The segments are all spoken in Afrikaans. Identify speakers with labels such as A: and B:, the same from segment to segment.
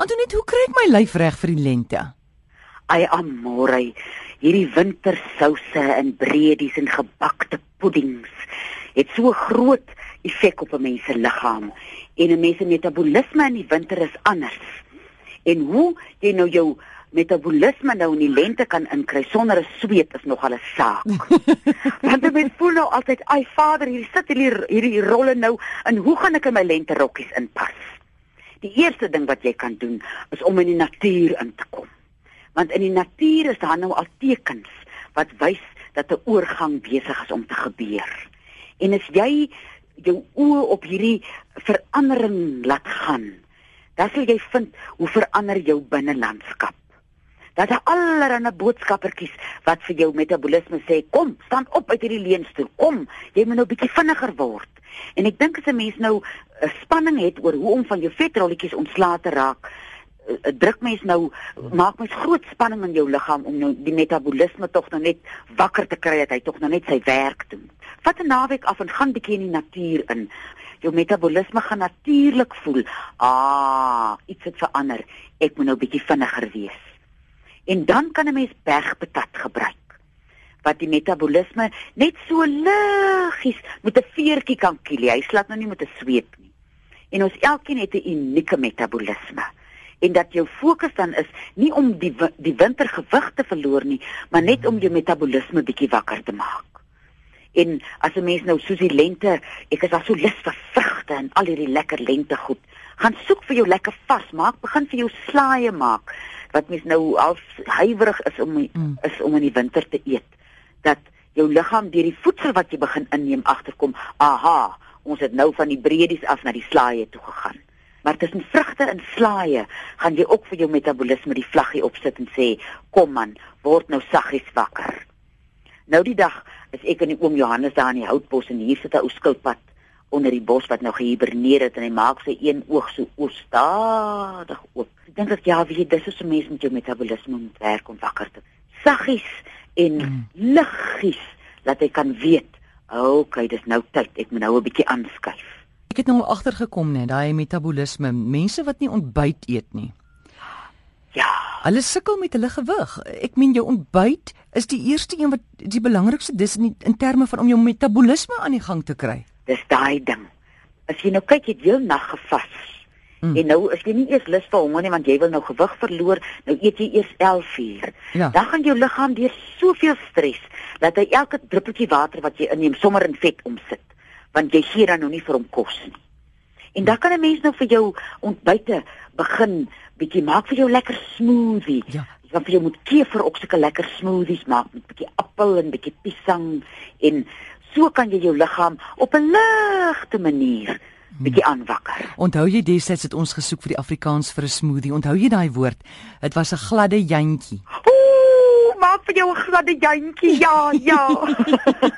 A: Antoinette, hoe kry ek my lyf reg vir die lente?
B: Ai amore, hierdie wintersouse en breedies en gebakte puddings het so groot effek op 'n mens se liggaam en 'n mens se metabolisme in die winter is anders. En hoe jy nou jou metabolisme nou in die lente kan inkry sonder 'n sweet is nog al 'n saak. Want jy mens voel nou altyd, ai vader, hier sit hierdie hierdie rolle nou en hoe gaan ek in my lente rokkies inpas? Die eerste ding wat jy kan doen is om in die natuur in te kom. Want in die natuur is daar nou al tekens wat wys dat 'n oorgang besig is om te gebeur. En as jy jou oë op hierdie verandering laat gaan, dan sal jy vind hoe verander jou binnelandskap dat daar allerlei boodskappertjies wat vir jou metabolisme sê kom staan op uit hierdie leunstoel kom jy moet nou bietjie vinniger word. En ek dink as 'n mens nou 'n spanning het oor hoe om van jou vetrolletjies ontslae te raak eh, eh, druk mens nou maak mens groot spanning in jou liggaam om nou die metabolisme tog nou net wakker te kry dat hy tog nou net sy werk doen. Vat 'n naweek af en gaan bietjie in die natuur in. Jou metabolisme gaan natuurlik voel ah iets het verander. Ek moet nou bietjie vinniger wees En dan kan 'n mens bergpatat gebruik wat die metabolisme net so liggies met 'n veertjie kan kiel. Hy slaat nou nie met 'n sweep nie. En ons elkeen het 'n unieke metabolisme. En dat jou fokus dan is nie om die die wintergewig te verloor nie, maar net om jou metabolisme bietjie wakker te maak. En as 'n mens nou soos die lente, ek is al so lus vir vrugte en al hierdie lekker lentegoed, gaan soek vir jou lekker vas maak, begin vir jou slaaie maak wat mens nou al huiwerig is om mm. is om in die winter te eet dat jou liggaam deur die voedsel wat jy begin inneem agterkom aha ons het nou van die breedies af na die slaaie toe gegaan maar tussen vrugte en slaaie gaan jy ook vir jou metabolisme die vlaggie opsit en sê kom man word nou saggies wakker nou die dag is ek in die oom Johannes daar in die houtbos en hier sit 'n ou skilpad onder die bos wat nou gehiberneer het en hy maak sy een oog so oorstadig oop. Ek dink dat ja, wie dis is 'n mens met jou metabolisme moet werk om wakker te saggies en mm. liggies dat hy kan weet, okay, dis nou tyd, ek moet nou 'n bietjie aanskuif.
A: Ek het nou agtergekom net daai metabolisme, mense wat nie ontbyt eet nie.
B: Ja.
A: Hulle sukkel met hulle gewig. Ek meen jou ontbyt is die eerste een wat die belangrikste dis in, in terme van om jou metabolisme aan die gang te kry.
B: Dis daai ding. As jy nou kyk, jy het heel nag gevas. Mm. En nou is jy nie eers lus vir honger nie want jy wil nou gewig verloor. Nou eet jy eers 11 uur. Ja. Dan gaan jou liggaam deur soveel stres dat hy elke druppeltjie water wat jy inneem sommer in vet omsit. Want jy gee dan nou nie vir hom kos nie. En dan kan 'n mens nou vir jou ontbyte begin bietjie maak vir jou lekker smoothie. Ja. Jy vir jou moet kever ook sulke lekker smoothies maak met bietjie appel en bietjie piesang en so kan jy jou liggaam op 'n ligte manier bietjie aanwakker.
A: Onthou jy destyds het ons gesoek vir die Afrikaans vir 'n smoothie? Onthou jy daai woord? Dit was 'n gladde jantjie.
B: Oeh! Maak vir jou 'n gladde jantjie. Ja, ja.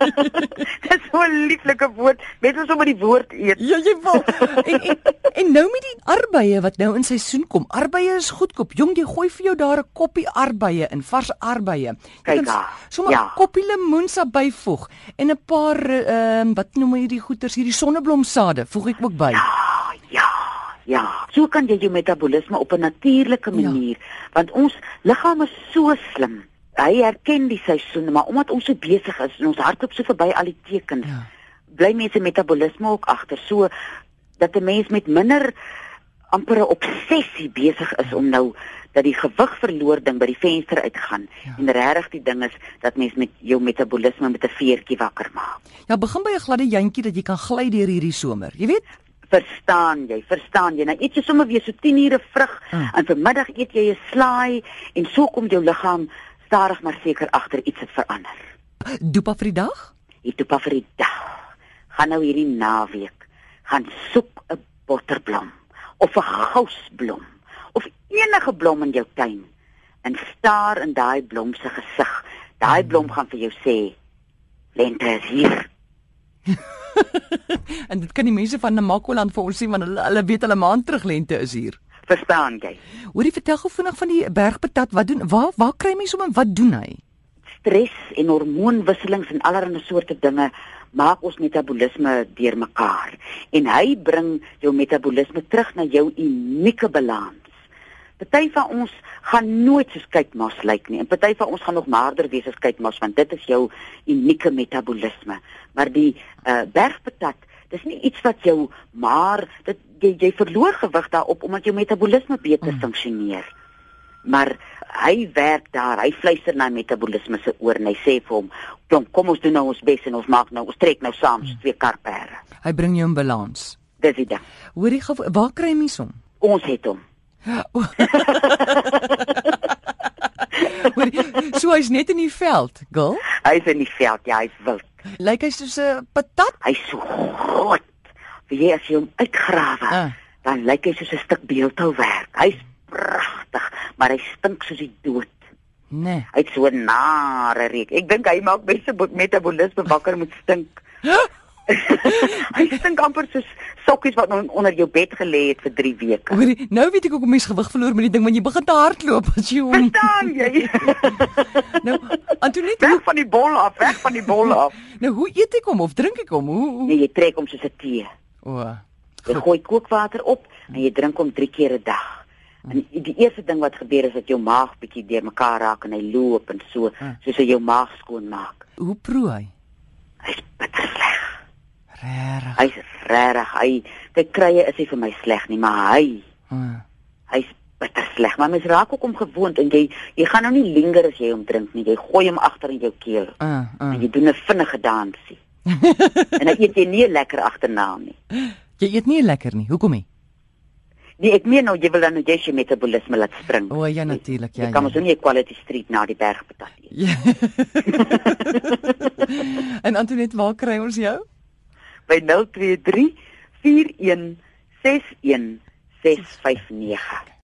B: Dis so 'n lieflike woord. Net so met die woord eet.
A: Ja, jy wil. En, en en nou met die arbeie wat nou in seisoen kom. Arbeie is goedkoop. Jong, jy gooi vir jou daar 'n koppie arbeie in, vars arbeie.
B: Kyk daar.
A: Sommer 'n ja. koppie lemoensap byvoeg en 'n paar ehm uh, wat noem jy die goeters hierdie sonneblomsaade voeg ek ook by.
B: Ja, ja. Ja, so kan jy jou metabolisme op 'n natuurlike ja. manier, ja. want ons liggaam is so slim hy herken die seisoene, maar omdat ons so besig is en ons hardloop so verby al die tekens, ja. bly mense metabolisme ook agter. So dat 'n mens met minder amper 'n obsessie besig is om nou dat die gewig verloor ding by die venster uitgaan. Ja. En regtig die ding is dat mens met jou metabolisme met 'n veertjie wakker maak.
A: Ja, begin by 'n gladde jantjie dat jy kan gly deur hierdie somer. Jy weet,
B: verstaan jy? Verstaan jy? Nou eet jy sommer weer so 10 ure vrug mm. en vanmiddag eet jy 'n slaai en so kom jou liggaam stadig maar seker agter iets het verander.
A: Dopa vir die dag?
B: Ek dopa vir die dag. Gaan nou hierdie naweek gaan soek 'n botterblom of 'n gousblom of enige blom in jou tuin en staar in daai blom se gesig. Daai blom gaan vir jou sê lente is hier.
A: en dit kan die mense van Namakoland vir ons sien want hulle hulle weet hulle maand terug lente is hier
B: verstaan jy?
A: Hoorie vertel gou vinnig van die bergpatat. Wat doen waar waar kry mense hom en wat doen hy?
B: Stres en hormoonwisselings en allerlei soorte dinge maak ons metabolisme deurmekaar en hy bring jou metabolisme terug na jou unieke balans Party van ons gaan nooit soos kuitmas lyk nie en party van ons gaan nog maarder wees as kuitmas want dit is jou unieke metabolisme. Maar die uh, bergpatat, dis nie iets wat jou maar dit jy, jy verloor gewig daarop omdat jou metabolisme beter mm. funksioneer. Maar hy werk daar, hy fluister na metabolisme se oor en hy sê vir hom, "Kom, kom ons doen nou ons bes en ons maak nou, ons trek nou saam mm. twee karpere."
A: Hy bring jou in balans.
B: Dis dit.
A: Hoorie, waar kry mens hom?
B: Ons het hom.
A: so hy's net in die veld, gil?
B: Hy's in die veld, ja, hy's wild.
A: Lyk hy soos 'n patat?
B: Hy's so groot. Wie jy as jy hom uitgrawe, ah. dan lyk hy soos 'n stuk beeldhouwerk. Hy's pragtig, maar hy stink soos die dood.
A: Nee.
B: Hy't so nare reuk. Ek dink hy maak mense metabolisme wakker moet stink. hy stink amper soos sokkies wat onder jou bed gelê het vir 3 weke.
A: Hoorie, nou weet ek hoekom mens gewig verloor met die ding want jy begin te hardloop as jy hom.
B: Verstaan jy?
A: nou, Antoinette,
B: weg van die bol af, weg van die bol af.
A: nou, hoe eet ek hom of drink ek hom? Hoe, hoe?
B: Nee, jy trek hom soos 'n tee.
A: O.
B: Jy gooi kookwater op en jy drink hom 3 keer 'n dag. En die eerste ding wat gebeur is dat jou maag bietjie deurmekaar raak en hy loop en so, ah. soos hy jou maag skoon maak.
A: Hoe proe hy?
B: Hy's bitter sleg.
A: Regtig.
B: Hy's regtig. Hy kyk krye is nie vir my sleg nie, maar hy hmm. hy's bitter sleg. Maar mens raak ook om gewoond en jy jy gaan nou nie linger as jy hom drink nie. Jy gooi hom agter in jou keel.
A: Uh, uh.
B: En jy doen 'n vinnige dansie. en dan eet jy nie lekker agterna nie.
A: Jy eet nie lekker nie. Hoekom nie?
B: Nee, ek meen nou jy wil dan jy se metabolisme laat spring.
A: O ja, natuurlik, ja.
B: Jy kan
A: ja.
B: mos nie 'n quality street na die berg betal nie. Ja.
A: en Antoinette, waar kry ons jou?
B: By 023 4161 659